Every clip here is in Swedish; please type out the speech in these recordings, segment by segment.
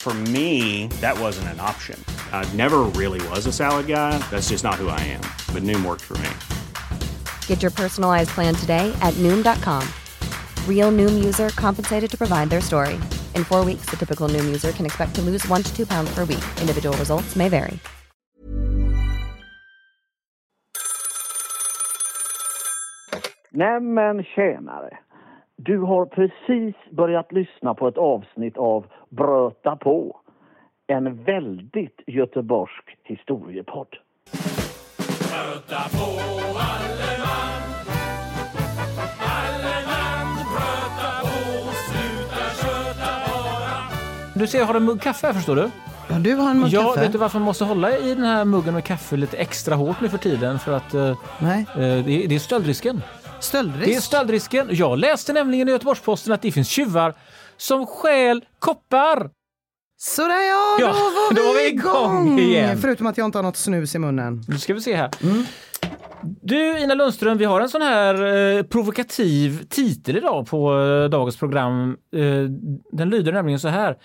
For me, that wasn't an option. I never really was a salad guy. That's just not who I am. But Noom worked for me. Get your personalized plan today at Noom.com. Real Noom user compensated to provide their story. In four weeks, the typical Noom user can expect to lose one to two pounds per week. Individual results may vary. Nämen tjänare. Du har precis börjat lyssna på ett avsnitt av Bröta på. En väldigt göteborgsk historiepodd. Bröta på alle man Alle man bröta på Sluta köta bara Du ser, jag har en mugg kaffe här förstår du. Ja, du har en mugg Ja, kaffe. vet du varför man måste hålla i den här muggen med kaffe lite extra hårt nu för tiden? För att eh, Nej. eh, det, är, det är stöldrisken. Stöldrisk? Det är stöldrisken. Jag läste nämligen i Göteborgs-Posten att det finns tjuvar som stjäl koppar. Sådär ja, då, Ja, var, då vi var vi igång igen. Förutom att jag inte har något snus i munnen. Nu ska vi se här. Mm. Du Ina Lundström, vi har en sån här eh, provokativ titel idag på eh, dagens program. Eh, den lyder nämligen så här.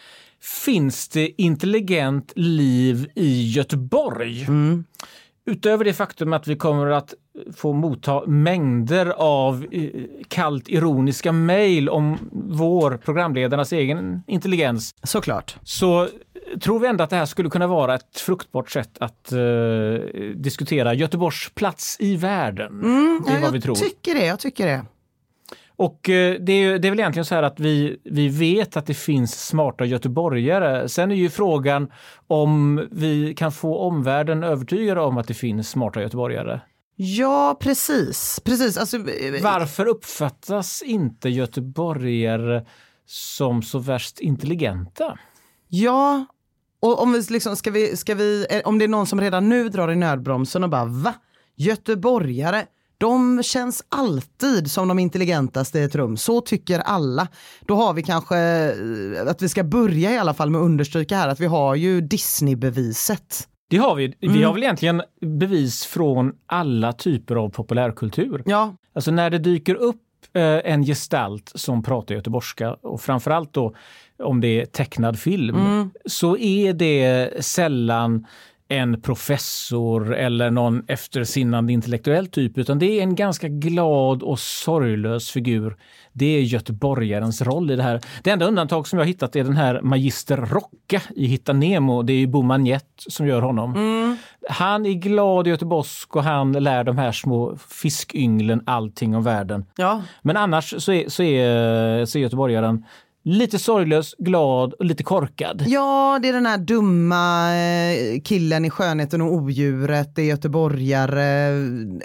Finns det intelligent liv i Göteborg? Mm. Utöver det faktum att vi kommer att få motta mängder av eh, kallt ironiska mejl om vår programledarnas egen intelligens Såklart. så tror vi ändå att det här skulle kunna vara ett fruktbart sätt att eh, diskutera Göteborgs plats i världen. det är Mm, Ja, vad jag vi tror. tycker det. Jag tycker det. Och eh, det är, det är väl egentligen så här att vi, vi vet att det finns smarta göteborgare. Sen är ju frågan om vi kan få omvärlden övertygade om att det finns smarta göteborgare. Ja, precis. precis. Alltså, eh, Varför uppfattas inte göteborgare som så värst intelligenta? Ja, och om vi liksom, ska vi, ska vi, eh, om det är någon som redan nu drar i nödbromsen och bara va? Göteborgare, de känns alltid som de intelligentaste i ett rum. Så tycker alla. Då har vi kanske, eh, att vi ska börja i alla fall med att understryka här att vi har ju Disney-beviset. Det har vi. Vi Mm. har väl egentligen bevis från alla typer av populärkultur. Ja, Alltså när det dyker upp eh, en gestalt som pratar göteborgska och framförallt då om det är tecknad film Mm. så är det sällan en professor eller någon eftersinnande intellektuell typ utan det är en ganska glad och sorglös figur. Det är göteborgarens roll i det här. Det enda undantag som jag hittat är den här Magister Rocka i Hitta Nemo. Det är ju Bo Magnette som gör honom. Han är glad i göteborgsk och han lär de här små fiskynglen allting om världen. ja. Men annars så är, så är, så är göteborgaren lite sorglös, glad och lite korkad. Ja, det är den här dumma eh, killen i Skönheten och odjuret, det är göteborgare,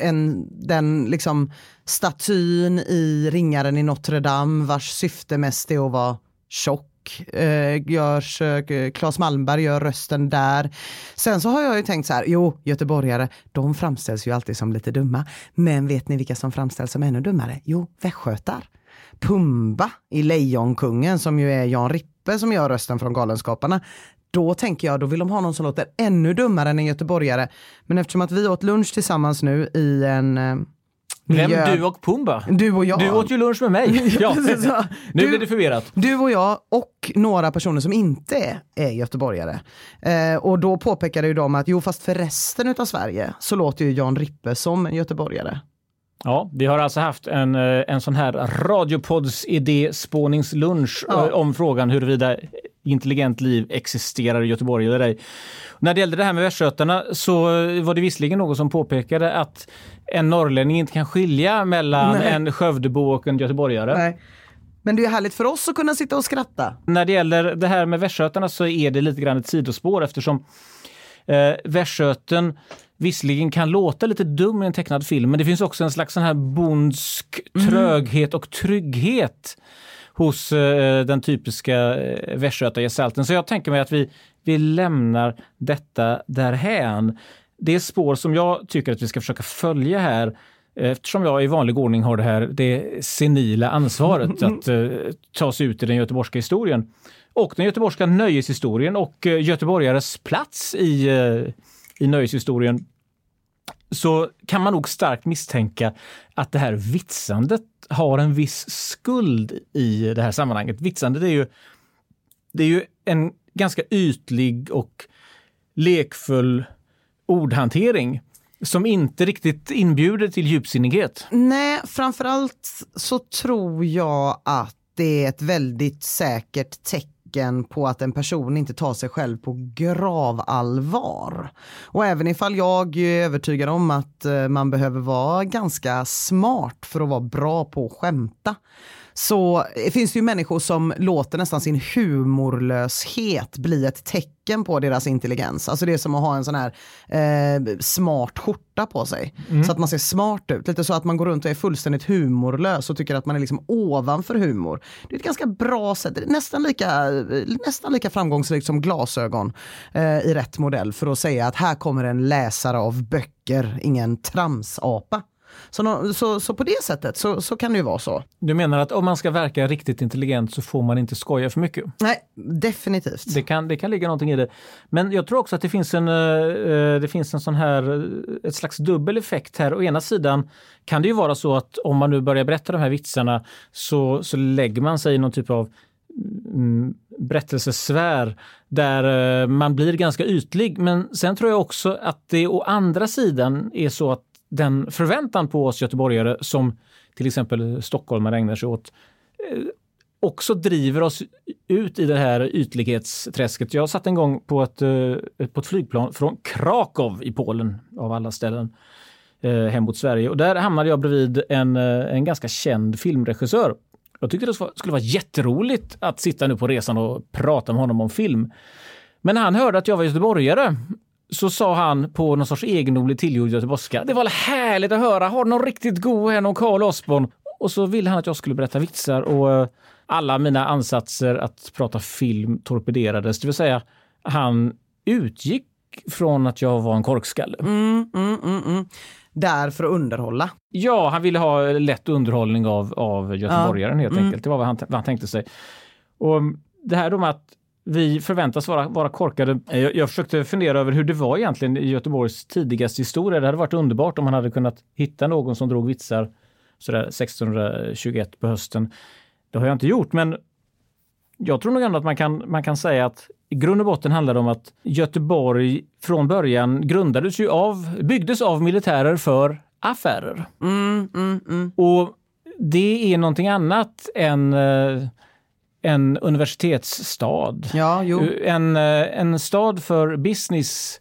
en, den liksom statyn i Ringaren i Notre Dame vars syfte mest är att vara tjock. Eh, görs, eh, Claes Malmberg gör rösten där. Sen så har jag ju tänkt så här, jo, göteborgare, de framställs ju alltid som lite dumma. Men vet ni vilka som framställs som ännu dummare? Jo, västgötar. Pumba i Lejonkungen som ju är Jan Rippe som gör rösten från Galenskaparna. Då tänker jag, då vill de ha någon som låter ännu dummare än en göteborgare. Men eftersom att vi åt lunch tillsammans nu i en eh, Vem? miljö- Du och Pumba? Du och jag. Du åt ju lunch med mig. Ja. Nu Du- blir det förvirrat. Du och jag och några personer som inte är, är göteborgare. Eh, och då påpekade ju de att jo fast för resten av Sverige så låter ju Jan Rippe som en göteborgare. Ja, vi har alltså haft en, eh, en sån här radiopodds idéspåningslunch Ja. eh, om frågan huruvida intelligent liv existerar i Göteborg eller ej. När det gällde det här med västgötarna så eh, var det visserligen någon som påpekade att en norrlänning inte kan skilja mellan Nej. en Skövdebo och en göteborgare. Nej. Men det är härligt för oss att kunna sitta och skratta. När det gäller det här med västgötarna så är det lite grann ett sidospår eftersom eh, västgöten visserligen kan låta lite dum i en tecknad film men det finns också en slags sån här bondsk tröghet och trygghet hos eh, den typiska eh, västgötagestalten. Så jag tänker mig att vi, vi lämnar detta därhän. Det spår som jag tycker att vi ska försöka följa här Eftersom jag i vanlig ordning har det här det senila ansvaret att eh, ta sig ut i den göteborgska historien och den göteborgska nöjeshistorien och eh, göteborgares plats i, eh, i nöjeshistorien så kan man nog starkt misstänka att det här vitsandet har en viss skuld i det här sammanhanget. Vitsandet är ju, det är ju en ganska ytlig och lekfull ordhantering som inte riktigt inbjuder till djupsinnighet. Nej, framförallt så tror jag att det är ett väldigt säkert tecken på att en person inte tar sig själv på gravallvar. Och även ifall jag är övertygad om att eh, man behöver vara ganska smart för att vara bra på att skämta så finns det ju människor som låter nästan sin humorlöshet bli ett tecken på deras intelligens. Alltså det är som att ha en sån här eh, smart skjorta på sig. Mm. Så att man ser smart ut. Lite så att man går runt och är fullständigt humorlös och tycker att man är liksom ovanför humor. Det är ett ganska bra sätt, nästan lika, nästan lika framgångsrikt som glasögon eh, i rätt modell för att säga att här kommer en läsare av böcker, ingen tramsapa. Så, så, så på det sättet så, så kan det ju vara så. Du menar att om man ska verka riktigt intelligent så får man inte skoja för mycket? Nej, definitivt. Det kan, det kan ligga någonting i det. Men jag tror också att det finns en, uh, det finns en sån här, eh, ett slags dubbel effekt här. Å ena sidan kan det ju vara så att om man nu börjar berätta de här vitsarna så, så lägger man sig i någon typ av mm, berättelsesfär där man blir ganska ytlig. Men sen tror jag också att det å andra sidan är så att den förväntan på oss göteborgare som till exempel stockholmare ägnar sig åt eh, också driver oss ut i det här ytlighetsträsket. Jag satt en gång på ett, eh, på ett flygplan från Krakow i Polen, av alla ställen, eh, hem mot Sverige. Och där hamnade jag bredvid en, en ganska känd filmregissör. Jag tyckte det skulle vara jätteroligt att sitta nu på resan och prata med honom om film. Men han hörde att jag var göteborgare så sa han på någon sorts egendomlig tillgjord göteborgska. Det var härligt att höra. Har du någon riktigt god här, någon Carl Osborn? Och så ville han att jag skulle berätta vitsar och eh, alla mina ansatser att prata film torpederades. Det vill säga, han utgick från att jag var en korkskalle. Mm, mm, mm, mm. Där för att underhålla? Ja, han ville ha lätt underhållning av, av göteborgaren ja. helt mm. enkelt. Det var vad han, vad han tänkte sig. Och det här då med att vi förväntas vara, vara korkade. Jag, jag försökte fundera över hur det var egentligen i Göteborgs tidigaste historia. Det hade varit underbart om man hade kunnat hitta någon som drog vitsar sådär 1621 på hösten. Det har jag inte gjort, men jag tror nog ändå att man kan, man kan säga att i grund och botten handlar det om att Göteborg från början grundades ju av, byggdes av militärer för affärer. Mm, mm, mm. Och det är någonting annat än eh, en universitetsstad. Ja, en, eh, en stad för business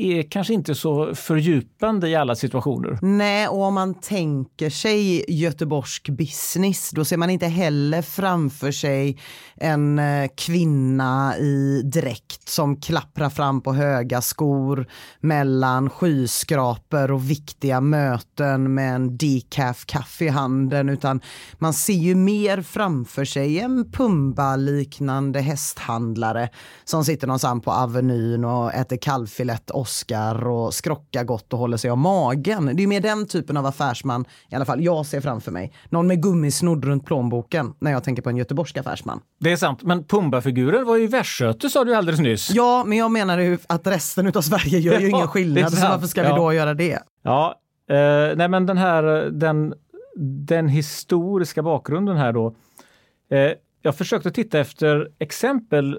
är kanske inte så fördjupande i alla situationer. Nej, och om man tänker sig göteborgsk business, då ser man inte heller framför sig en eh, kvinna i dräkt som klapprar fram på höga skor mellan skyskrapor och viktiga möten med en decaf kaffe i handen, utan man ser ju mer framför sig en Pumba-liknande hästhandlare som sitter någonstans på Avenyn och äter kalvfilett Oscar och skrockar gott och håller sig av magen. Det är mer den typen av affärsman i alla fall jag ser framför mig. Någon med gummisnodd runt plånboken när jag tänker på en göteborgsk affärsman. Det är sant, men Pumba-figuren var ju västgöte sa du alldeles nyss. Ja, men jag menar ju att resten av Sverige gör ju ja, ingen skillnad, så varför ska vi då göra det? Ja, eh, nej men den här, den, den historiska bakgrunden här då. Eh, jag försökte titta efter exempel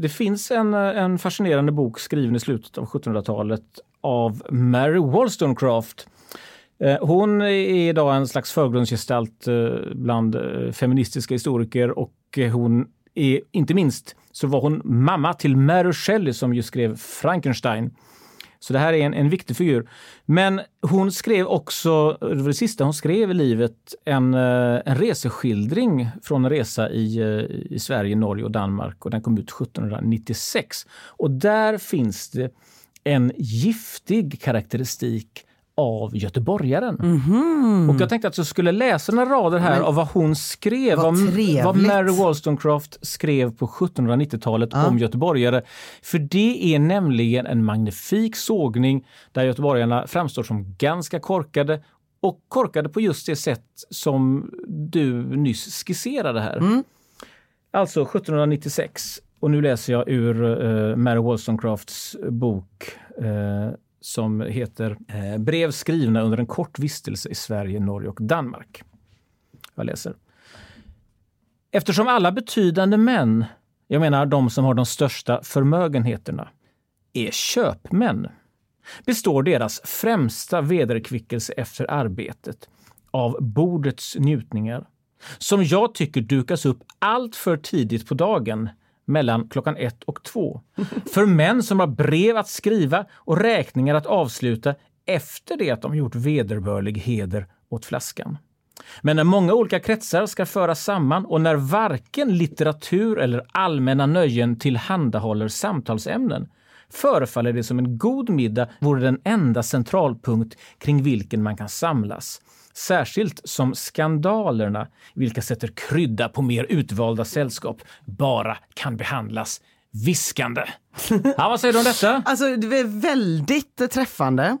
det finns en, eh, en fascinerande bok skriven i slutet av 1700-talet av Mary Wollstonecraft. Eh, hon är idag en slags förgrundsgestalt eh, bland feministiska historiker och hon är inte minst så var hon mamma till Mary Shelley som ju skrev Frankenstein. Så det här är en, en viktig figur. Men hon skrev också, det var det sista hon skrev i livet, en, eh, en reseskildring från en resa i, eh, i Sverige, Norge och Danmark och den kom ut 1796. Och där finns det en giftig karaktäristik av Göteborgaren. Mhm. Och jag tänkte att jag skulle läsa några rader här av vad hon skrev, vad trevligt. vad Mary Wollstonecraft skrev på 1790-talet om göteborgare. För det är nämligen en magnifik sågning där göteborgarna framstår som ganska korkade och korkade på just det sätt som du nyss skisserade här. Mm. Alltså 1796, och nu läser jag ur eh, Mary Wollstonecrafts bok eh, som heter eh, Brev skrivna under en kort vistelse i Sverige, Norge och Danmark. Jag läser. Eftersom alla betydande män, jag menar de som har de största förmögenheterna, är köpmän består deras främsta vederkvickelse efter arbetet av bordets njutningar som jag tycker dukas upp allt för tidigt på dagen mellan klockan ett och två. För män som har brev att skriva och räkningar att avsluta efter det att de gjort vederbörlig heder åt flaskan. Men när många olika kretsar ska föras samman och när varken litteratur eller allmänna nöjen tillhandahåller samtalsämnen förefaller det som en god middag vore den enda centralpunkt kring vilken man kan samlas. Särskilt som skandalerna, vilka sätter krydda på mer utvalda sällskap, bara kan behandlas viskande. Ja, vad säger du om detta? Alltså det är väldigt träffande.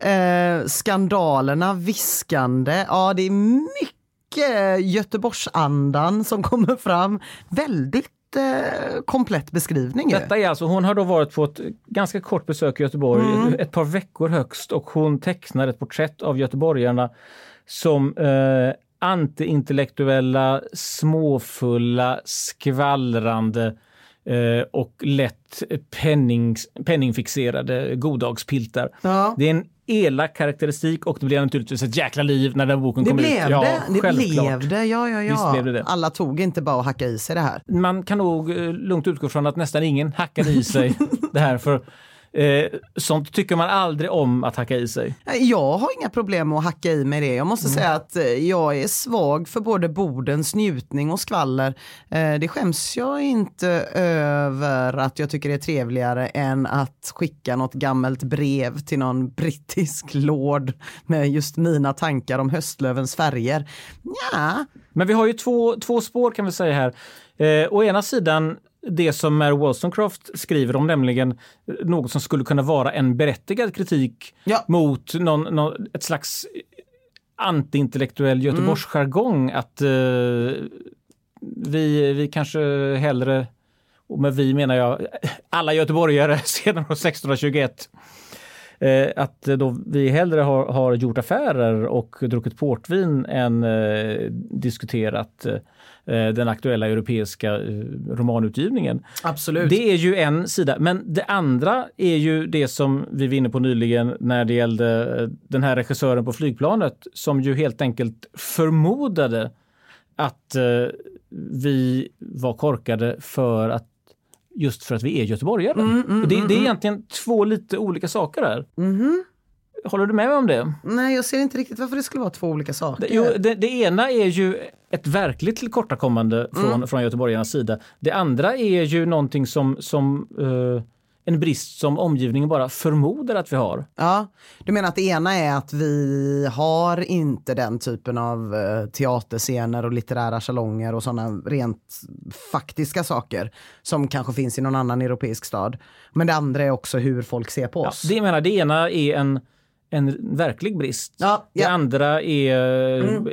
Eh, skandalerna, viskande, ja det är mycket Göteborgsandan som kommer fram. Väldigt eh, komplett beskrivning. Detta är alltså, hon har då varit på ett ganska kort besök i Göteborg, Mm. ett par veckor högst och hon tecknar ett porträtt av göteborgarna som eh, antiintellektuella, småfulla, skvallrande eh, och lätt penning, penningfixerade goddagspiltar. Ja. Det är en elak karaktäristik och det blev naturligtvis ett jäkla liv när den boken Det kom blev ut. Ja, det, blev det, ja ja ja. blev det. Alla tog inte bara och hacka i sig det här. man kan nog eh, lugnt utgå från att nästan ingen hackade i sig det här. För eh, sånt tycker man aldrig om att hacka i sig. Jag har inga problem med att hacka i mig det. Jag måste Mm. säga att eh, jag är svag för både bordens njutning och skvaller. Eh, Det skäms jag inte över att jag tycker det är trevligare än att skicka något gammalt brev till någon brittisk lord med just mina tankar om höstlövens färger. Ja, Men vi har ju två, två spår kan vi säga här. Eh, å ena sidan det som Mary Wollstonecraft skriver om, nämligen något som skulle kunna vara en berättigad kritik Ja. mot någon, någon, ett slags antiintellektuell Göteborgsjargong. Att eh, vi, vi kanske hellre, och med vi menar jag alla göteborgare sedan år 1621, eh, att då vi hellre har, har gjort affärer och druckit portvin än eh, diskuterat eh, den aktuella europeiska eh, romanutgivningen. absolut. Det är ju en sida. Men det andra är ju det som vi var inne på nyligen när det gällde eh, den här regissören på flygplanet som ju helt enkelt förmodade att eh, vi var korkade för att just för att vi är göteborgare. Och det, det är egentligen två lite olika saker här. Håller du med mig om det? Nej, jag ser inte riktigt varför det skulle vara två olika saker. Det, jo, det, det ena är ju ett verkligt tillkortakommande från, från göteborgarnas sida. Det andra är ju någonting som, som eh, en brist som omgivningen bara förmodar att vi har. Ja, du menar att det ena är att vi har inte den typen av eh, teaterscener och litterära salonger och sådana rent faktiska saker som kanske finns i någon annan europeisk stad. Men det andra är också hur folk ser på Ja, oss. det, jag menar, det ena är en, en verklig brist. Ja, Det ja. andra är,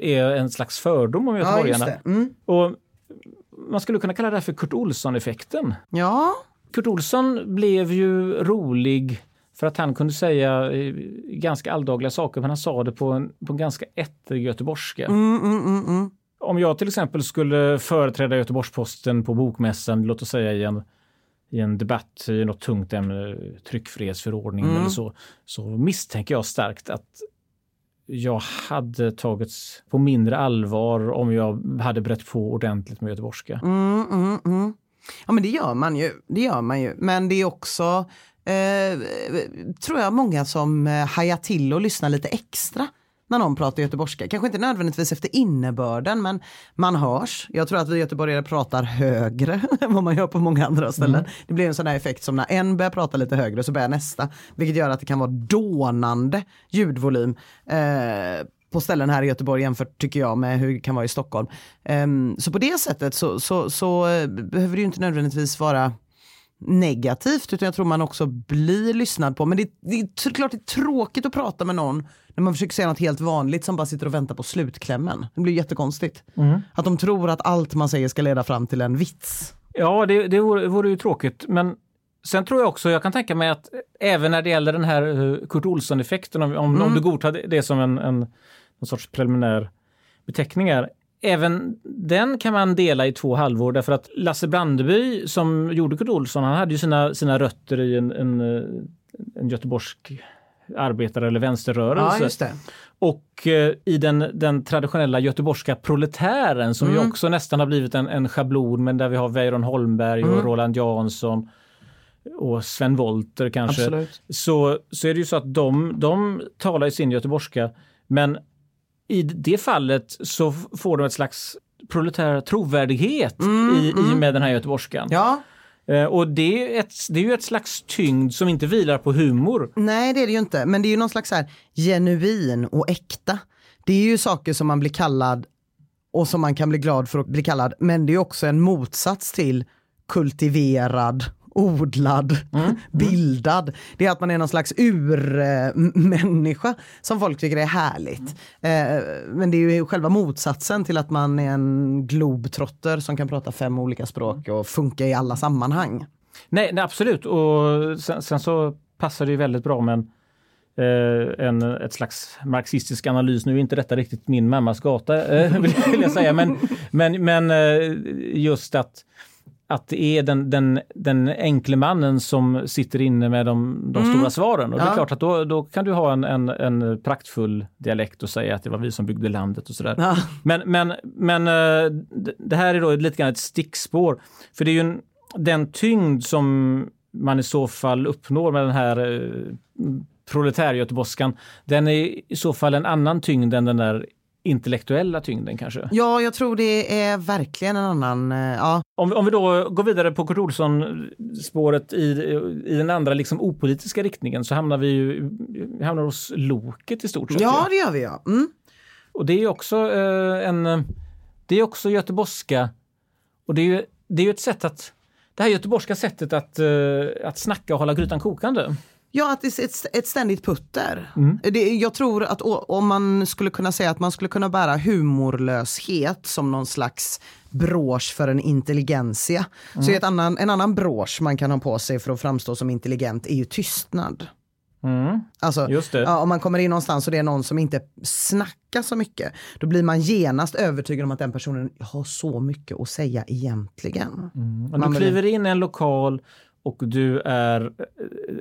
är en slags fördom om Ja, göteborgarna. det. Mm. Och man skulle kunna kalla det här för Kurt Olsson-effekten. Ja, Kurt Olsson blev ju rolig för att han kunde säga eh, ganska alldagliga saker men han sa det på en, på en ganska ettrig göteborgska. mm, mm, mm, mm. Om jag till exempel skulle företräda Göteborgs-Posten på Bokmässan, låt oss säga i en, i en debatt i något tungt ämne, tryckfrihetsförordningen eller så, så misstänker jag starkt att jag hade tagits på mindre allvar om jag hade brett på ordentligt med göteborgska. Mm, mm, mm. Ja men det gör man ju. Det gör man ju. Men det är också, eh, tror jag, många som eh, hajar till och lyssnar lite extra när någon pratar göteborgska. Kanske inte nödvändigtvis efter innebörden men man hörs. Jag tror att vi göteborgare pratar högre än vad man gör på många andra ställen. Det blir en sån där effekt som när en börjar prata lite högre så börjar nästa. Vilket gör att det kan vara dånande ljudvolym. Eh, på ställen här i Göteborg jämfört tycker jag med hur det kan vara i Stockholm. Ehm, så på det sättet så, så, så eh, behöver det ju inte nödvändigtvis vara negativt utan jag tror man också blir lyssnad på. Men det, det är klart det är tråkigt att prata med någon när man försöker säga något helt vanligt som bara sitter och väntar på slutklämmen. Det blir jättekonstigt. Att de tror att allt man säger ska leda fram till en vits. Ja, det, det vore, vore ju tråkigt. Men sen tror jag också, jag kan tänka mig att även när det gäller den här eh, Kurt Olsson-effekten, om, om, om du godtar det- det som en, en, någon sorts preliminär beteckning är, Även den kan man dela i två halvor därför att Lasse Brandeby som gjorde Kurt Olsson, han hade ju sina, sina rötter i en, en, eh, en göteborgsk arbetare eller vänsterrörelse. Ja. Och eh, i den, den traditionella göteborgska proletären som Mm. ju också nästan har blivit en, en schablon men där vi har Weiron Holmberg Mm. och Roland Jansson och Sven Wollter kanske. Absolut. Så, så är det ju så att de, de talar i sin göteborgska men i det fallet så får de ett slags proletär trovärdighet i, i med den här göteborgskan. Mm, Ja, Eh, och det är, ett, det är ju ett slags tyngd som inte vilar på humor. nej det är det ju inte. Men det är ju någon slags här genuin och äkta. Det är ju saker som man blir kallad och som man kan bli glad för att bli kallad. Men det är också en motsats till kultiverad, odlad, bildad. Det är att man är någon slags urmänniska som folk tycker är härligt. Eh, men det är ju själva motsatsen till att man är en globetrotter som kan prata fem olika språk och funka i alla sammanhang. Nej, nej absolut. Och sen, sen så passar det ju väldigt bra med en, eh, en, ett slags marxistisk analys. Nu är inte detta riktigt min mammas gata eh, vill jag säga, men, men, men just att att det är den, den, den enkle mannen som sitter inne med de, de stora svaren. Och det är Ja. klart att då, då kan du ha en, en, en praktfull dialekt och säga att det var vi som byggde landet och sådär. Ja. Men, men, men eh, det här är då lite grann ett stickspår. För det är ju en, den tyngd som man i så fall uppnår med den här eh, proletärgöteborgskan, den är i så fall en annan tyngd än den där intellektuella tyngden kanske. Ja, jag tror det är verkligen en annan, eh, ja. Om, vi- om vi då går vidare på Kurt Olsson-spåret i, i den andra liksom opolitiska riktningen så hamnar vi ju hamnar hos Loket i stort sett. Ja, det gör vi ja. Mm. Och det är också eh, en det är också göteborgska och det är ju, det är ju ett sätt att det här göteborgska sättet att, eh, att snacka och hålla grytan kokande. Ja, att det är ett, ett ständigt putter. Mm. Det, jag tror att om man skulle kunna säga att man skulle kunna bära humorlöshet som någon slags brosch för en intelligensia. Mm. Så annan, en annan brosch man kan ha på sig för att framstå som intelligent är ju tystnad. Mm. Alltså. Ja, om man kommer in någonstans och det är någon som inte snackar så mycket, då blir man genast övertygad om att den personen har så mycket att säga egentligen. Om Man du kliver in i en lokal och du är eh,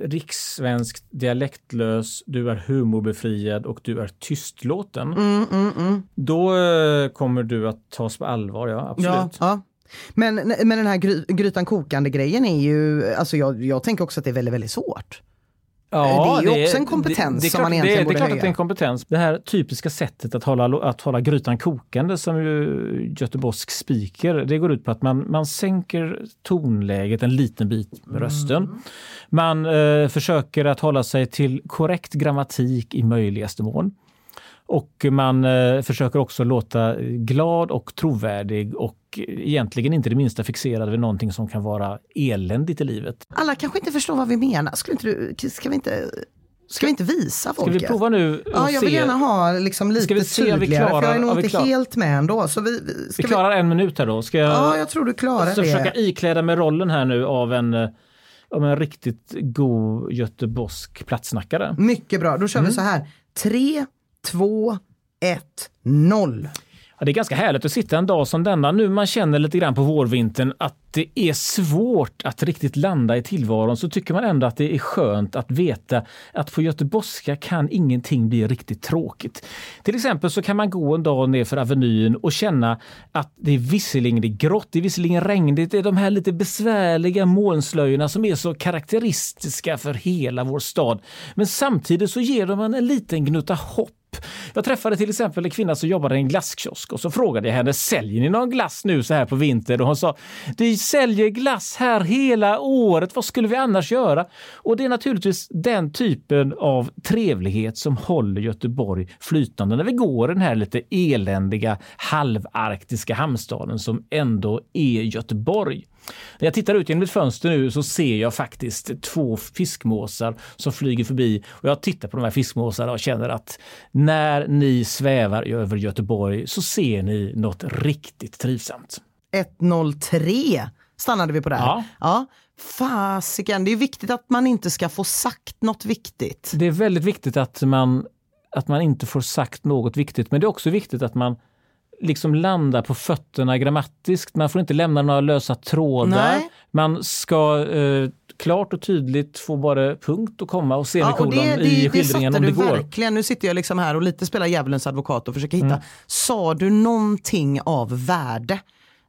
rikssvensk dialektlös, du är humorbefriad och du är tystlåten. Mm, mm, mm. Då eh, kommer du att tas på allvar, ja absolut. Ja, ja. Men, men den här gry, grytan kokande grejen är ju, alltså jag, jag tänker också att det är väldigt, väldigt svårt. Ja, Det är ju också en kompetens det, det som klart- man egentligen det, borde Det är klart höja. att det är en kompetens. Det här typiska sättet att hålla, att hålla grytan kokande som ju göteborgsk speaker, det går ut på att man, man sänker tonläget en liten bit med rösten. Man eh, försöker att hålla sig till korrekt grammatik i möjligaste mån. Och man eh, försöker också låta glad och trovärdig och egentligen inte det minsta fixerad vid någonting som kan vara eländigt i livet. Alla kanske inte förstår vad vi menar. Skulle inte du, ska, vi inte, ska vi inte visa Ska folket? vi prova nu Ja, jag vill se? gärna ha liksom lite Ska vi se om vi tydligare, för jag är klarar- nog inte klarar- helt med ändå. Så vi, vi- ska Vi klarar en minut här då. Ska jag, Ja, jag tror du klarar det. försöka ikläda mig rollen här nu av en, av en riktigt god göteborgsk platssnackare. Mycket bra, då kör Mm. vi så här. 3, 2, 1, 0. Ja, det är ganska härligt att sitta en dag som denna. Nu man känner lite grann på vårvintern att det är svårt att riktigt landa i tillvaron så tycker man ändå att det är skönt att veta att på göteborgska kan ingenting bli riktigt tråkigt. Till exempel så kan man gå en dag ner för Avenyn och känna att det är visserligen det är grått, det är visserligen regnigt, det är de här lite besvärliga molnslöjorna som är så karaktäristiska för hela vår stad. Men samtidigt så ger de en en liten gnutta hopp jag träffade till exempel en kvinna som jobbade i en glasskiosk och så frågade jag henne, säljer ni någon glass nu så här på vintern? Och hon sa, vi säljer glass här hela året, vad skulle vi annars göra? Och det är naturligtvis den typen av trevlighet som håller Göteborg flytande när vi går den här lite eländiga halvarktiska hamnstaden som ändå är Göteborg. När jag tittar ut genom mitt fönster nu så ser jag faktiskt två fiskmåsar som flyger förbi och jag tittar på de här fiskmåsarna och känner att när ni svävar över Göteborg så ser ni något riktigt trivsamt. 103 stannade vi på där. Ja. ja. Fasiken, det är viktigt att man inte ska få sagt något viktigt. Det är väldigt viktigt att man, att man inte får sagt något viktigt, men det är också viktigt att man liksom landar på fötterna grammatiskt. Man får inte lämna några lösa trådar. Nej. Man ska eh, klart och tydligt få bara punkt och komma och semikolon och det, det, i det skildringen satte om det går. verkligen. Nu sitter jag liksom här och lite spelar djävulens advokat och försöker hitta. Mm. Sa du någonting av värde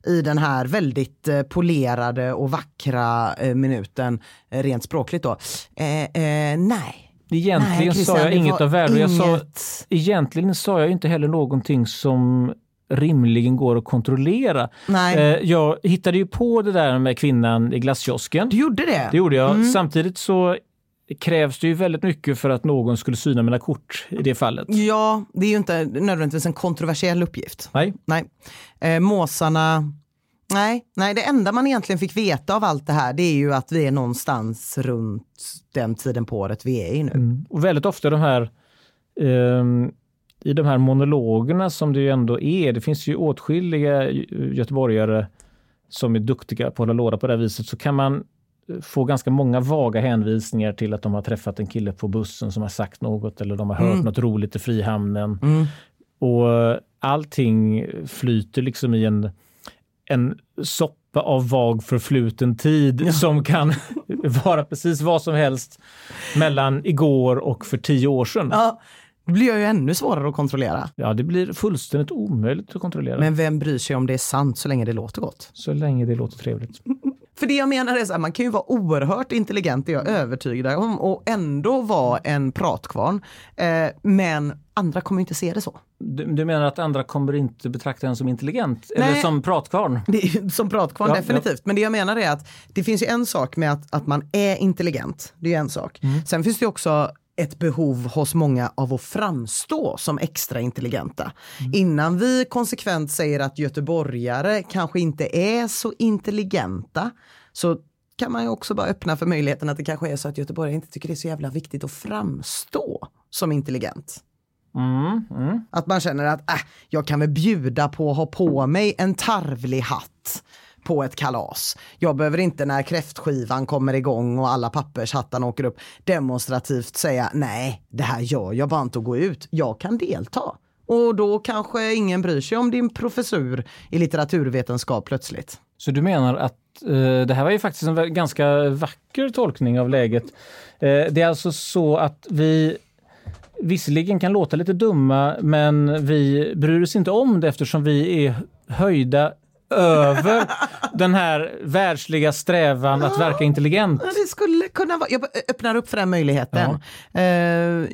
i den här väldigt eh, polerade och vackra eh, minuten eh, rent språkligt då? Eh, eh, nej. Egentligen Nej, Christian, sa jag det inget av värde. Jag sa, egentligen sa jag inte heller någonting som rimligen går att kontrollera. Nej. Eh, jag hittade ju på det där med kvinnan i glasskiosken. Du gjorde det? Det gjorde jag. Mm. Samtidigt så krävs det ju väldigt mycket för att någon skulle syna mina kort i det fallet. Ja, det är ju inte nödvändigtvis en kontroversiell uppgift. Nej. Nej. Eh, måsarna, nej, nej, det enda man egentligen fick veta av allt det här det är ju att vi är någonstans runt den tiden på året vi är i nu. Mm. Och väldigt ofta de här ehm, i de här monologerna som det ju ändå är, det finns ju åtskilliga göteborgare som är duktiga på att hålla låda på det här viset, så kan man eh, få ganska många vaga hänvisningar till att de har träffat en kille på bussen som har sagt något eller de har hört Mm. något roligt i Frihamnen. Mm. Och eh, allting flyter liksom i en, en soppa av vag förfluten tid som kan vara precis vad som helst mellan igår och för tio år sedan. Ja, Ja, det blir ju ännu svårare att kontrollera. det blir fullständigt omöjligt att kontrollera. Men vem bryr sig om det är sant så länge det låter gott? Så länge det låter trevligt. För det jag menar är så här, man kan ju vara oerhört intelligent, det är jag övertygad om, och ändå vara en pratkvarn. Eh, men andra kommer inte se det så. Du, du menar att andra kommer inte betrakta en som intelligent? Nej. Eller som pratkvarn? Det som pratkvarn Ja, definitivt. Men det jag menar är att det finns ju en sak med att, att man är intelligent. Det är ju en sak. Sen finns det också ett behov hos många av att framstå som extra intelligenta. Innan vi konsekvent säger att göteborgare kanske inte är så intelligenta så kan man ju också bara öppna för möjligheten att det kanske är så att göteborgare inte tycker det är så jävla viktigt att framstå som intelligent. Mm, mm. Att man känner att äh, jag kan väl bjuda på att ha på mig en tarvlig hatt på ett kalas. Jag behöver inte när kräftskivan kommer igång och alla pappershattarna åker upp demonstrativt säga nej, det här gör jag bara inte att gå ut. Jag kan delta. Och då kanske ingen bryr sig om din professur i litteraturvetenskap plötsligt. Så du menar att eh, det här var ju faktiskt en ganska vacker tolkning av läget. Eh, det är alltså så att vi visserligen kan låta lite dumma, men vi bryr oss inte om det eftersom vi är höjda över den här världsliga strävan att verka intelligent. Ja, Det skulle kunna vara, jag öppnar upp för den möjligheten. Eh,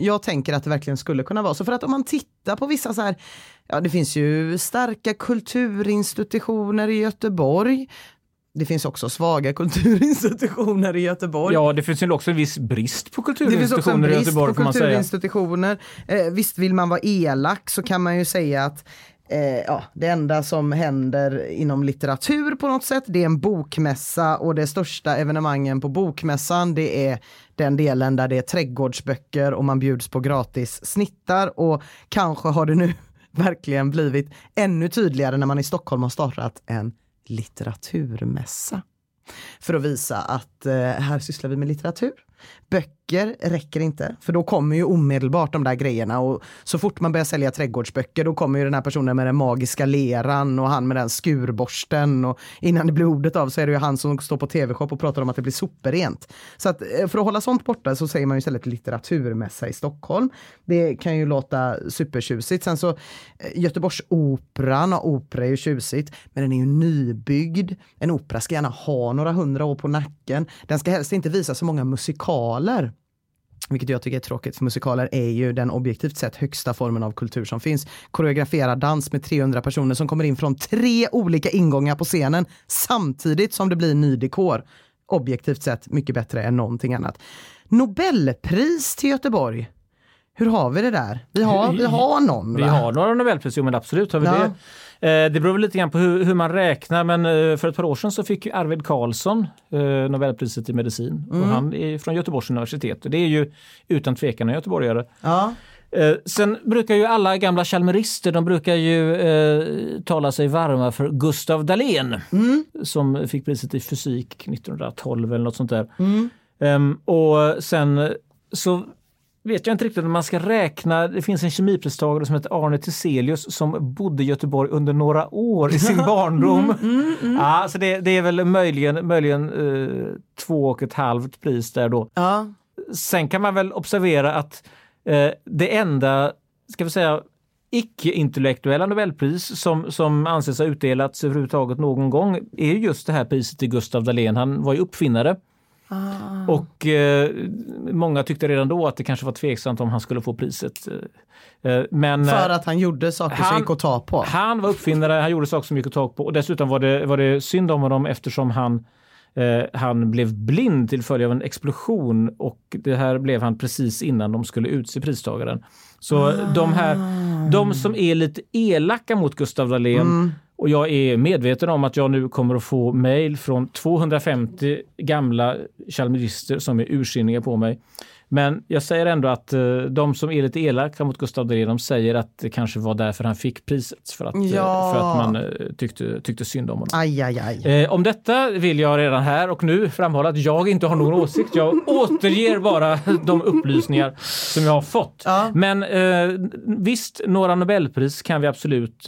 jag tänker att det verkligen skulle kunna vara så. För att om man tittar på vissa så här, ja det finns ju starka kulturinstitutioner i Göteborg. Det finns också svaga kulturinstitutioner i Göteborg. Ja, det finns ju också en viss brist på Det finns också en kulturinstitutioner i brist Göteborg på kulturinstitutioner. Eh, visst vill man vara elak så kan man ju säga att eh, ja, det enda som händer inom litteratur på något sätt det är en bokmässa och det största evenemangen på bokmässan det är den delen där det är trädgårdsböcker och man bjuds på gratis snittar och kanske har det nu verkligen blivit ännu tydligare när man i Stockholm har startat en litteraturmässa för att visa att eh, här sysslar vi med litteratur. Böcker räcker inte, för då kommer ju omedelbart de där grejerna och så fort man börjar sälja trädgårdsböcker då kommer ju den här personen med den magiska leran och han med den skurborsten och innan det blir ordet av så är det ju han som står på tv-shop och pratar om att det blir superrent. Så att eh, för att hålla sånt borta så säger man ju istället litteraturmässa i Stockholm. Det kan ju låta supertjusigt. Sen så eh, Göteborgsoperan, och opera är ju tjusigt, men den är ju nybyggd. En opera ska gärna ha några hundra år på nacken. Den ska helst inte visa så många musikaler vilket jag tycker är tråkigt för musikaler, är ju den objektivt sett högsta formen av kultur som finns. Koreograferad dans med 300 personer som kommer in från tre olika ingångar på scenen samtidigt som det blir ny dekor. Objektivt sett mycket bättre än någonting annat. Nobelpris till Göteborg. Hur har vi det där? Vi har, vi har någon Vi va? har några Nobelpris, jo men absolut har vi Ja. det. Eh, Det beror lite grann på hur, hur man räknar men eh, för ett par år sedan så fick ju Arvid Carlsson eh, Nobelpriset i medicin. Mm. Och han är från Göteborgs universitet. Och det är ju utan tvekan en göteborgare. Ja. Sen brukar ju alla gamla chalmerister, de brukar ju eh, tala sig varma för Gustav Dalén som fick priset i fysik 1912 eller något sånt där. Ehm, och sen så vet jag inte riktigt om man ska räkna, det finns en kemipristagare som heter Arne Tiselius som bodde i Göteborg under några år i sin barndom. Ja, så det, det är väl möjligen, möjligen eh, två och ett halvt pris där då. Ja. Sen kan man väl observera att eh, det enda, ska vi säga, icke-intellektuella Nobelpris som, som anses ha utdelats överhuvudtaget någon gång är ju just det här priset till Gustav Dalén. Han var ju uppfinnare. Och eh, många tyckte redan då att det kanske var tveksamt om han skulle få priset. Eh, men, För eh, att han gjorde saker som han- gick att ta på. han var uppfinnare, han gjorde saker som gick att ta på och dessutom var det, var det synd om honom eftersom han eh, han blev blind till följd av en explosion och det här blev han precis innan de skulle utse pristagaren. Så de här, de som är lite elaka mot Gustav Dalén och jag är medveten om att jag nu kommer att få mejl från 250 gamla chalmerister som är ursinniga på mig. Men jag säger ändå att eh, de som är lite elaka mot Gustav Dalén, de säger att det kanske var därför han fick priset. För att, eh, Ja. för att man eh, tyckte, tyckte synd om honom. Aj, aj, aj. Om detta vill jag redan här och nu framhålla att jag inte har någon åsikt. Jag återger bara de upplysningar som jag har fått. Ja. Men visst, några Nobelpris kan vi absolut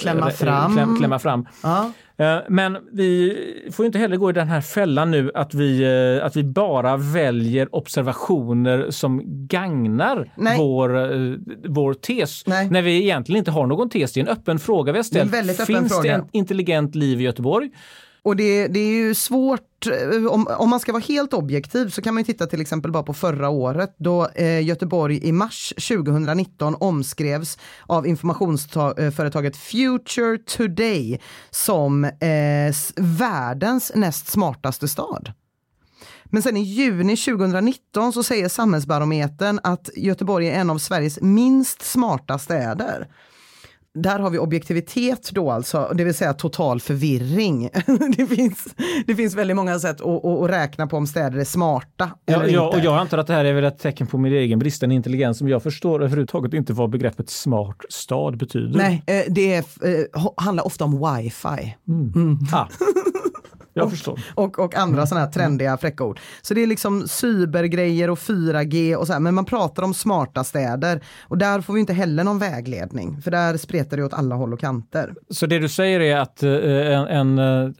Klämma fram. Kläm, klämma fram. Ja. Eh, Men vi får inte heller gå i den här fällan nu att vi, eh, att vi bara väljer observationer som gagnar Nej. vår, eh, vår tes. Nej. När vi egentligen inte har någon tes. Det är en öppen fråga vi har ställt. Det Finns det fråga. ett intelligent liv i Göteborg? Och det, det är ju svårt, eh, om, om man ska vara helt objektiv så kan man ju titta till exempel bara på förra året då eh, Göteborg i mars 2019 omskrevs av informationsföretaget eh, Future Today som eh, världens näst smartaste stad. Men sen i juni 2019 så säger Samhällsbarometern att Göteborg är en av Sveriges minst smarta städer. Där har vi objektivitet då alltså, det vill säga total förvirring. det, finns, det finns väldigt många sätt att, att, räkna på om städer är smarta Ja, eller ja, inte. och jag antar att det här är väl ett tecken på min egen bristande intelligens som jag förstår överhuvudtaget inte vad begreppet smart stad betyder. Nej, eh, det är, eh, handlar ofta om wifi Ah, jag förstår. och, och andra sådana här trendiga fräcka ord. Så det är liksom cybergrejer och 4G och så här, men man pratar om smarta städer och där får vi inte heller någon vägledning för där spretar det åt alla håll och kanter. Så det du säger är att eh, en, en eh,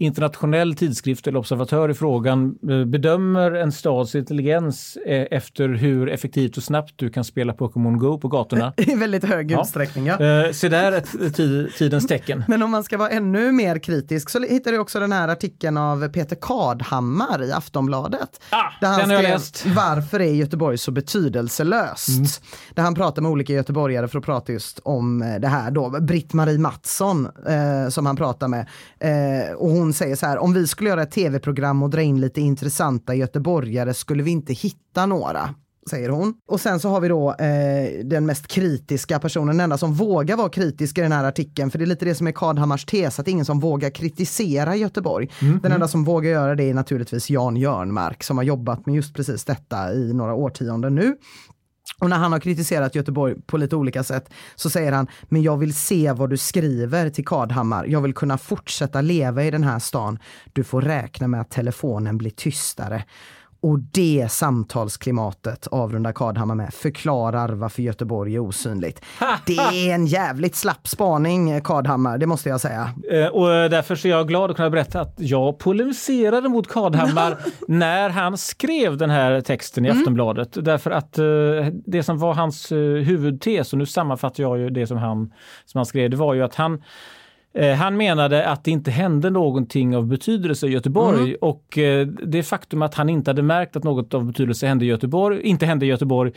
internationell tidskrift eller observatör i frågan eh, bedömer en stads intelligens eh, efter hur effektivt och snabbt du kan spela Pokémon Go på gatorna. I väldigt hög Ja. utsträckning. Ja. Eh, Se där ett ett tid, tidens tecken. Men om man ska vara ännu mer kritisk så hittar du också den här artikeln av Peter Kadhammar i Aftonbladet. Ah, där han skrev läst. Mm. Varför är Göteborg så betydelselöst? Där han pratar med olika göteborgare för att prata just om det här då. Britt-Marie Mattsson eh, som han pratar med. Eh, och hon säger så här, om vi skulle göra ett tv-program och dra in lite intressanta göteborgare skulle vi inte hitta några säger hon. Och sen så har vi då eh, den mest kritiska personen, den enda som vågar vara kritisk i den här artikeln, för det är lite det som är Kadhammars tes, att ingen som vågar kritisera Göteborg. Den enda som vågar göra det är naturligtvis Jan Jörnmark som har jobbat med just precis detta i några årtionden nu. Och när han har kritiserat Göteborg på lite olika sätt så säger han, men jag vill se vad du skriver till Kadhammar. Jag vill kunna fortsätta leva i den här stan. Du får räkna med att telefonen blir tystare. Och det samtalsklimatet avrundar Kadhammar med förklarar varför Göteborg är osynligt. Det är en jävligt slapp spaning Kadhammar, det måste jag säga. Eh, Och därför så är jag glad att kunna berätta att jag polemiserade mot Kadhammar när han skrev den här texten i Mm. Aftonbladet. Därför att eh, det som var hans eh, huvudtes, och nu sammanfattar jag ju det som han, som han skrev, det var ju att han Han menade att det inte hände någonting av betydelse i Göteborg och eh, det faktum att han inte hade märkt att något av betydelse hände i Göteborg, inte hände i Göteborg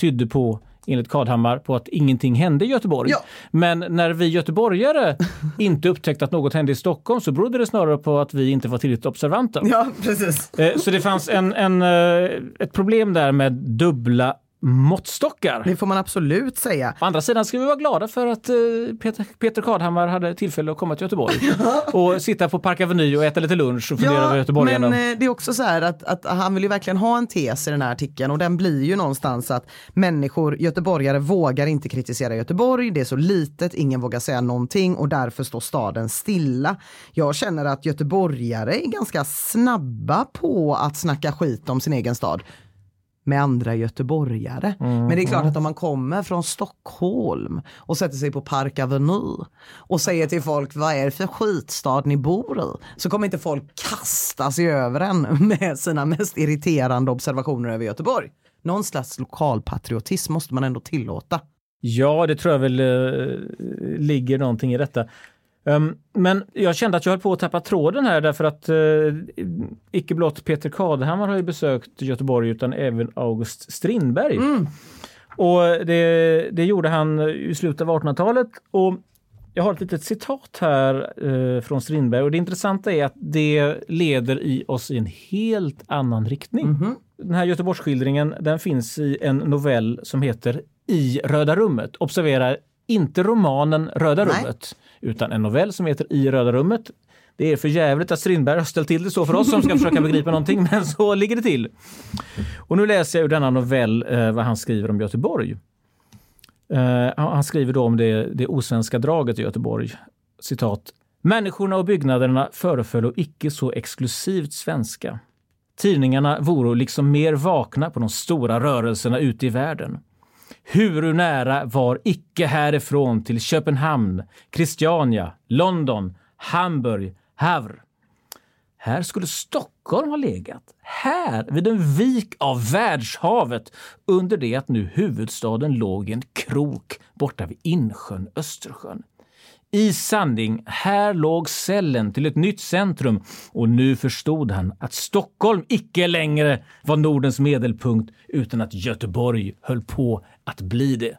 tydde på enligt Kadhammar på att ingenting hände i Göteborg. Ja. Men när vi göteborgare inte upptäckte att något hände i Stockholm så berodde det snarare på att vi inte var tillräckligt observanta. Ja, precis. Eh, Så det fanns en, en, eh, ett problem där med dubbla måttstockar. Det får man absolut säga. Å andra sidan ska vi vara glada för att eh, Peter, Peter Kadhammar hade tillfälle att komma till Göteborg och sitta på Park Avenue och äta lite lunch och fundera över göteborgarna. men eh, det är också så här att, att han vill ju verkligen ha en tes i den här artikeln och den blir ju någonstans att människor, göteborgare vågar inte kritisera Göteborg, det är så litet, ingen vågar säga någonting och därför står staden stilla. Jag känner att göteborgare är ganska snabba på att snacka skit om sin egen stad med andra göteborgare. Men det är klart att om man kommer från Stockholm och sätter sig på Park Avenue och säger till folk vad är det för skitstad ni bor i? Så kommer inte folk kasta sig över en med sina mest irriterande observationer över Göteborg. Någon slags lokalpatriotism måste man ändå tillåta. Ja, det tror jag väl eh, ligger någonting i detta. Um, men jag kände att jag höll på att tappa tråden här därför att eh, icke blott Peter Kadhammar har ju besökt Göteborg utan även August Strindberg. Och det, det gjorde han i slutet av 1800-talet. Och jag har ett litet citat här eh, från Strindberg och det intressanta är att det leder i oss i en helt annan riktning. Den här Göteborgsskildringen den finns i en novell som heter I Röda rummet. Observera inte romanen Röda Nej. rummet utan en novell som heter I Röda rummet. Det är för jävligt att Strindberg har ställt till det så för oss som ska försöka begripa någonting, men så ligger det till. Och nu läser jag ur denna novell eh, vad han skriver om Göteborg. Eh, han skriver då om det, det osvenska draget i Göteborg. Citat. Människorna och byggnaderna föreföll icke så exklusivt svenska. Tidningarna voro liksom mer vakna på de stora rörelserna ute i världen. Huru nära var icke härifrån till Köpenhamn, Christiania, London, Hamburg, Havre. Här skulle Stockholm ha legat. Här, vid en vik av världshavet, under det att nu huvudstaden låg i en krok borta vid insjön Östersjön. I sanning, här låg cellen till ett nytt centrum och nu förstod han att Stockholm icke längre var Nordens medelpunkt utan att Göteborg höll på att bli det.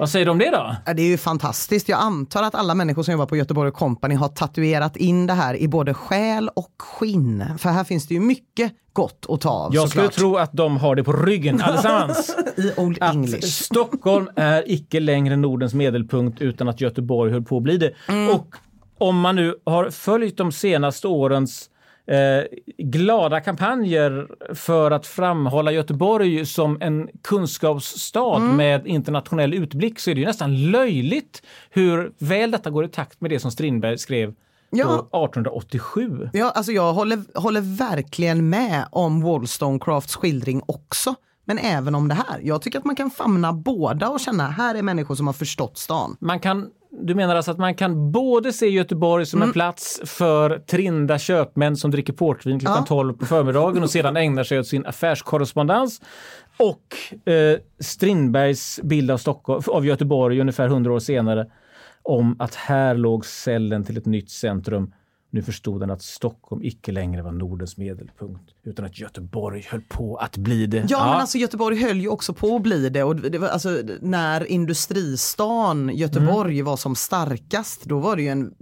Vad säger du om det då? Det är ju fantastiskt. Jag antar att alla människor som jobbar på Göteborg Company har tatuerat in det här i både själ och skinn. För här finns det ju mycket gott att ta av Jag skulle såklart. tro att de har det på ryggen allesammans. I Old att English. Stockholm är icke längre Nordens medelpunkt utan att Göteborg höll på att bli det. Mm. Och om man nu har följt de senaste årens eh, glada kampanjer för att framhålla Göteborg som en kunskapsstad Mm. med internationell utblick så är det ju nästan löjligt hur väl detta går i takt med det som Strindberg skrev Ja. på 1887. Ja, alltså jag håller, håller verkligen med om Wollstonecrafts skildring också. Men även om det här. Jag tycker att man kan famna båda och känna här är människor som har förstått stan. Man kan, du menar alltså att man kan både se Göteborg som Mm. en plats för trinda köpmän som dricker portvin klockan Ja. 12 på förmiddagen och sedan ägnar sig åt sin affärskorrespondens. Och eh, Strindbergs bild av, Stockholm, av Göteborg ungefär 100 år senare om att här låg cellen till ett nytt centrum. Nu förstod han att Stockholm icke längre var Nordens medelpunkt utan att Göteborg höll på att bli det. Ja, men alltså Göteborg höll ju också på att bli det och det var, alltså, när industristan Göteborg var som starkast då var det ju en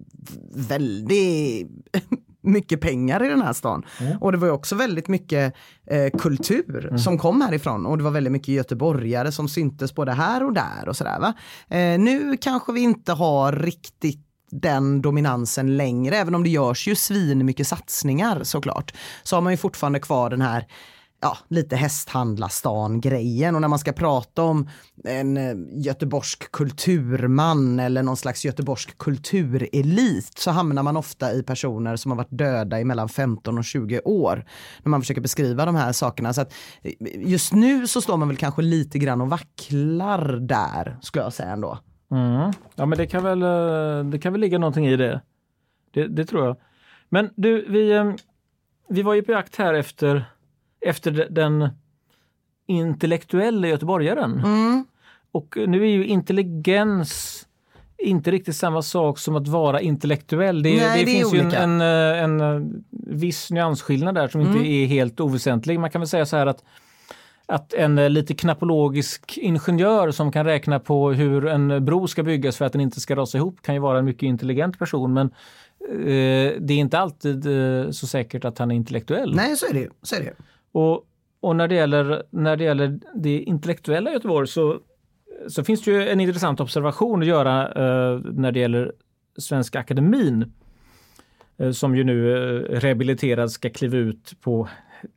väldigt mycket pengar i den här stan. Och det var ju också väldigt mycket eh, kultur som kom härifrån och det var väldigt mycket göteborgare som syntes både här och där och sådär va. Eh, nu kanske vi inte har riktigt den dominansen längre, även om det görs ju svin mycket satsningar såklart. Så har man ju fortfarande kvar den här ja, lite hästhandlarstan-grejen och när man ska prata om en eh, göteborgsk kulturman eller någon slags göteborgsk kulturelit så hamnar man ofta i personer som har varit döda i mellan 15 och 20 år när man försöker beskriva de här sakerna. Så att eh, just nu så står man väl kanske lite grann och vacklar där skulle jag säga ändå. Mm. Ja, men det kan, väl, eh, det kan väl ligga någonting i det. Det, det tror jag. Men du, vi, eh, vi var ju på jakt här efter, efter de- den intellektuella göteborgaren. Och nu är ju intelligens inte riktigt samma sak som att vara intellektuell. Det, Nej, det, det är finns ju en, en, eh, viss nyansskillnad där som Mm. inte är helt oväsentlig. Man kan väl säga så här att att en eh, lite knappologisk ingenjör som kan räkna på hur en bro ska byggas för att den inte ska rasa ihop kan ju vara en mycket intelligent person men eh, det är inte alltid eh, så säkert att han är intellektuell. Nej, så är det ju. Så är det. Och, och när, det gäller, när det gäller det intellektuella Göteborg så, så finns det ju en intressant observation att göra eh, när det gäller Svenska Akademin eh, som ju nu eh, rehabiliterad ska kliva ut på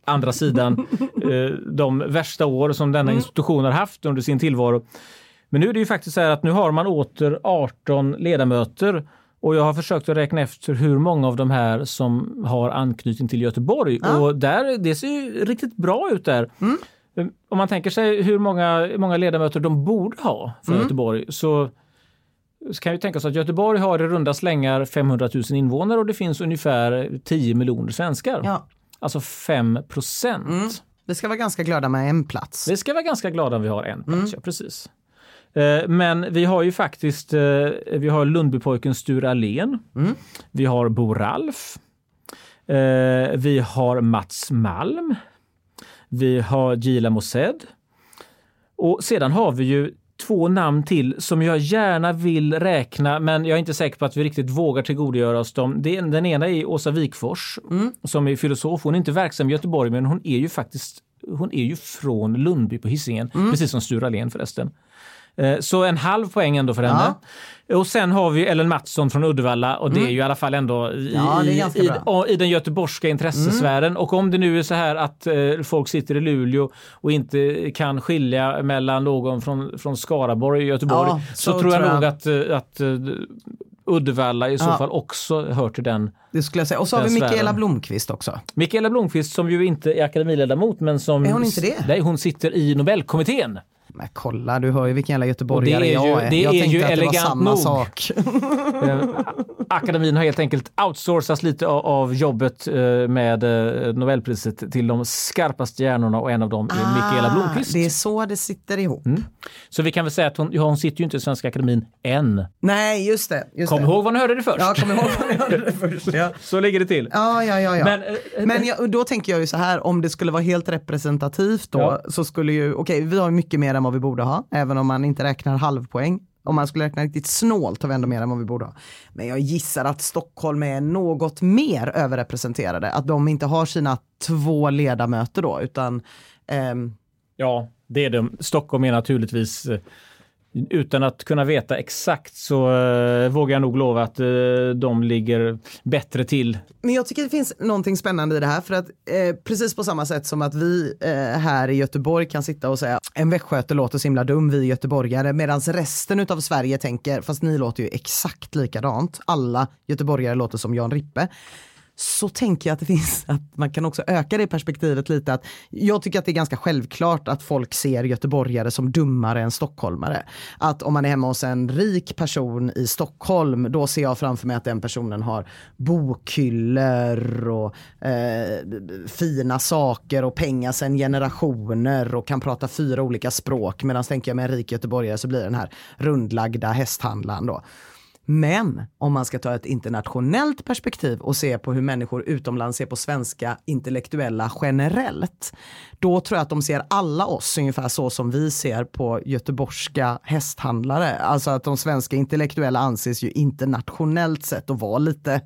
andra sidan eh, de värsta år som denna institution har haft under sin tillvaro. Men nu är det ju faktiskt så här att nu har man åter 18 ledamöter och jag har försökt att räkna efter hur många av de här som har anknytning till Göteborg. Och där, det ser ju riktigt bra ut där. Om man tänker sig hur många, många ledamöter de borde ha för Göteborg så, så kan ju tänka sig att Göteborg har i runda slängar 500 000 invånare och det finns ungefär 10 miljoner svenskar. Ja. Alltså 5 procent. Vi ska vara ganska glada med en plats. Vi ska vara ganska glada om vi har en plats, ja precis. Eh, Men vi har ju faktiskt, eh, vi har Lundbypojken Sture Allén. Vi har Bo Ralf. Eh, Vi har Mats Malm. Vi har Gila Mosed. Och sedan har vi ju två namn till som jag gärna vill räkna men jag är inte säker på att vi riktigt vågar tillgodogöra oss dem. Den ena är Åsa Wikfors som är filosof. Hon är inte verksam i Göteborg men hon är ju faktiskt hon är ju från Lundby på Hisingen, precis som Sture Allén förresten. Eh, Så en halv poäng ändå för henne. Och sen har vi Ellen Mattsson från Uddevalla och det är ju i alla fall ändå i, Ja, i, i den göteborgska intressesfären. Och om det nu är så här att eh, folk sitter i Luleå och inte kan skilja mellan någon från, från Skaraborg och Göteborg Ja, så, så tror jag jag. nog att, eh, att Uddevalla i så Ja. fall också hör till den. Det skulle jag säga. Och så har vi Mikaela sfären. Blomqvist också. Mikaela Blomqvist som ju inte är akademiledamot men som... Är hon inte det? Nej, hon sitter i Nobelkommittén. Men kolla, du hör ju vilken jävla göteborgare Och det är jag ju- är. det jag är tänkte ju att det var elegant samma nog. sak. Eh, Akademin har helt enkelt outsourcat lite av, jobbet eh, med eh, Nobelpriset till de skarpaste hjärnorna och en av dem är Mikaela Blomqvist. Ah, Det är så det sitter ihop. Så vi kan väl säga att hon, hon sitter ju inte i Svenska Akademin än. Nej, just det. Just Kom det. ihåg vad ni hörde det först. Ja, kom ihåg vad ni hörde det först. Ja. Så ligger det till. Ja, ja, ja. ja. Men, Men, jag, då tänker jag ju så här, om det skulle vara helt representativt då, Ja. så skulle ju, okej, vi har mycket mer än vad vi borde ha, även om man inte räknar halvpoäng. Om man skulle räkna riktigt snålt har vi ändå mer än vad vi borde ha. Men jag gissar att Stockholm är något mer överrepresenterade, att de inte har sina två ledamöter då, utan ehm, Ja, det är de. Stockholm är naturligtvis eh, utan att kunna veta exakt så eh, vågar jag nog lova att eh, de ligger bättre till. Men jag tycker det finns någonting spännande i det här för att eh, precis på samma sätt som att vi eh, här i Göteborg kan sitta och säga en västgöte låter så himla dum, vi är göteborgare, medan resten av Sverige tänker, fast ni låter ju exakt likadant, alla göteborgare låter som Jan Rippe. Så tänker jag att det finns, att man kan också öka det perspektivet lite. Att jag tycker att det är ganska självklart att folk ser göteborgare som dummare än stockholmare. Att om man är hemma hos en rik person i Stockholm, då ser jag framför mig att den personen har bokhyllor och eh, fina saker och pengar sedan generationer och kan prata fyra olika språk. Medan tänker jag med en rik göteborgare så blir den här rundlagda hästhandlaren då. Men om man ska ta ett internationellt perspektiv och se på hur människor utomlands ser på svenska intellektuella generellt, då tror jag att de ser alla oss ungefär så som vi ser på göteborgska hästhandlare. Alltså att de svenska intellektuella anses ju internationellt sett att vara lite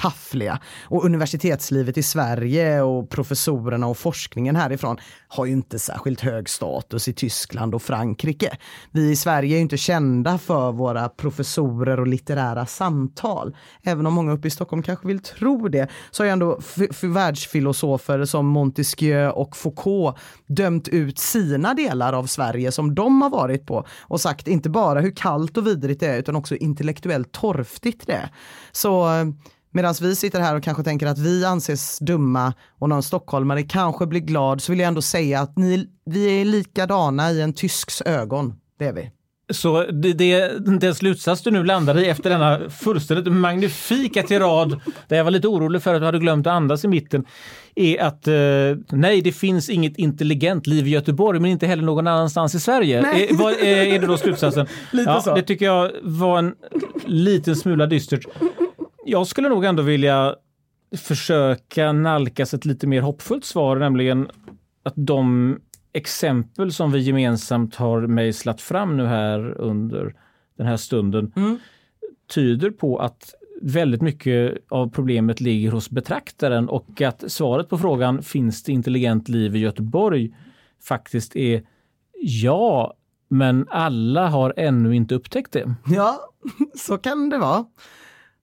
taffliga. Och universitetslivet i Sverige och professorerna och forskningen härifrån har ju inte särskilt hög status i Tyskland och Frankrike. Vi i Sverige är ju inte kända för våra professorer och litterära samtal. Även om många uppe i Stockholm kanske vill tro det, så har ju ändå världsfilosofer som Montesquieu och Foucault dömt ut sina delar av Sverige som de har varit på och sagt inte bara hur kallt och vidrigt det är utan också intellektuellt torftigt det är. Så eh, Medan vi sitter här och kanske tänker att vi anses dumma och någon stockholmare kanske blir glad så vill jag ändå säga att ni, vi är likadana i en tysks ögon. Det är vi. Så det, det, den slutsats du nu landar i efter denna fullständigt magnifika tirad, där jag var lite orolig för att du hade glömt att andas i mitten, är att eh, nej, det finns inget intelligent liv i Göteborg, men inte heller någon annanstans i Sverige. Nej. Är, vad, är det då slutsatsen? Lite ja, så. Det tycker jag var en liten smula dystert. Jag skulle nog ändå vilja försöka nalkas ett lite mer hoppfullt svar, nämligen att de exempel som vi gemensamt har mejslat fram nu här under den här stunden tyder på att väldigt mycket av problemet ligger hos betraktaren och att svaret på frågan finns det intelligent liv i Göteborg faktiskt är ja, men alla har ännu inte upptäckt det. Ja, så kan det vara.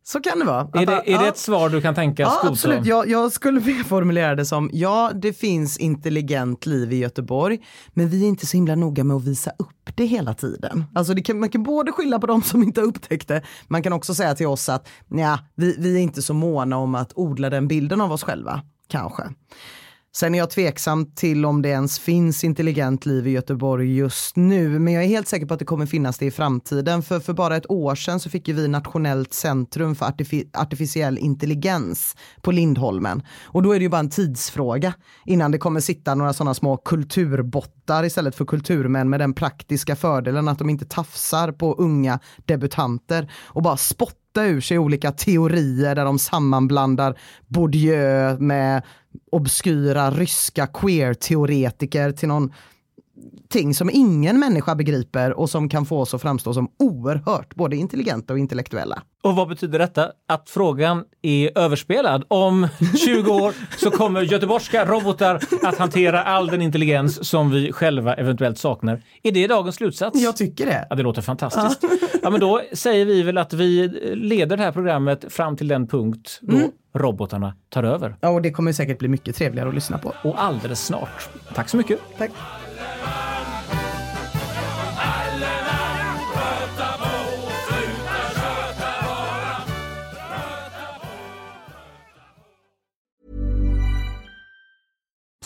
Så kan det vara. Är det, är det ett svar du kan tänkas Ja, godta? absolut. Jag, jag skulle vilja formulera det som, ja, det finns intelligent liv i Göteborg, men vi är inte så himla noga med att visa upp det hela tiden. Alltså kan, man kan både skylla på de som inte har upptäckt det, man kan också säga till oss att ja, vi, vi är inte så måna om att odla den bilden av oss själva, kanske. Sen är jag tveksam till om det ens finns intelligent liv i Göteborg just nu, men jag är helt säker på att det kommer finnas det i framtiden. För, för bara ett år sedan så fick ju vi Nationellt centrum för artifi- artificiell intelligens på Lindholmen. Och då är det ju bara en tidsfråga innan det kommer sitta några sådana små kulturbottar istället för kulturmän med den praktiska fördelen att de inte tafsar på unga debutanter och bara spottar ur sig olika teorier där de sammanblandar Bourdieu med obskyra ryska queer-teoretiker till någon ting som ingen människa begriper och som kan få oss att framstå som oerhört både intelligenta och intellektuella. Och vad betyder detta? Att frågan är överspelad. Om 20 år så kommer göteborgska robotar att hantera all den intelligens som vi själva eventuellt saknar. Är det dagens slutsats? Jag tycker det. Ja, det låter fantastiskt. Ja, men då säger vi väl att vi leder det här programmet fram till den punkt då Mm. robotarna tar över. Ja, och det kommer säkert bli mycket trevligare att lyssna på. Och alldeles snart. Tack så mycket. Tack.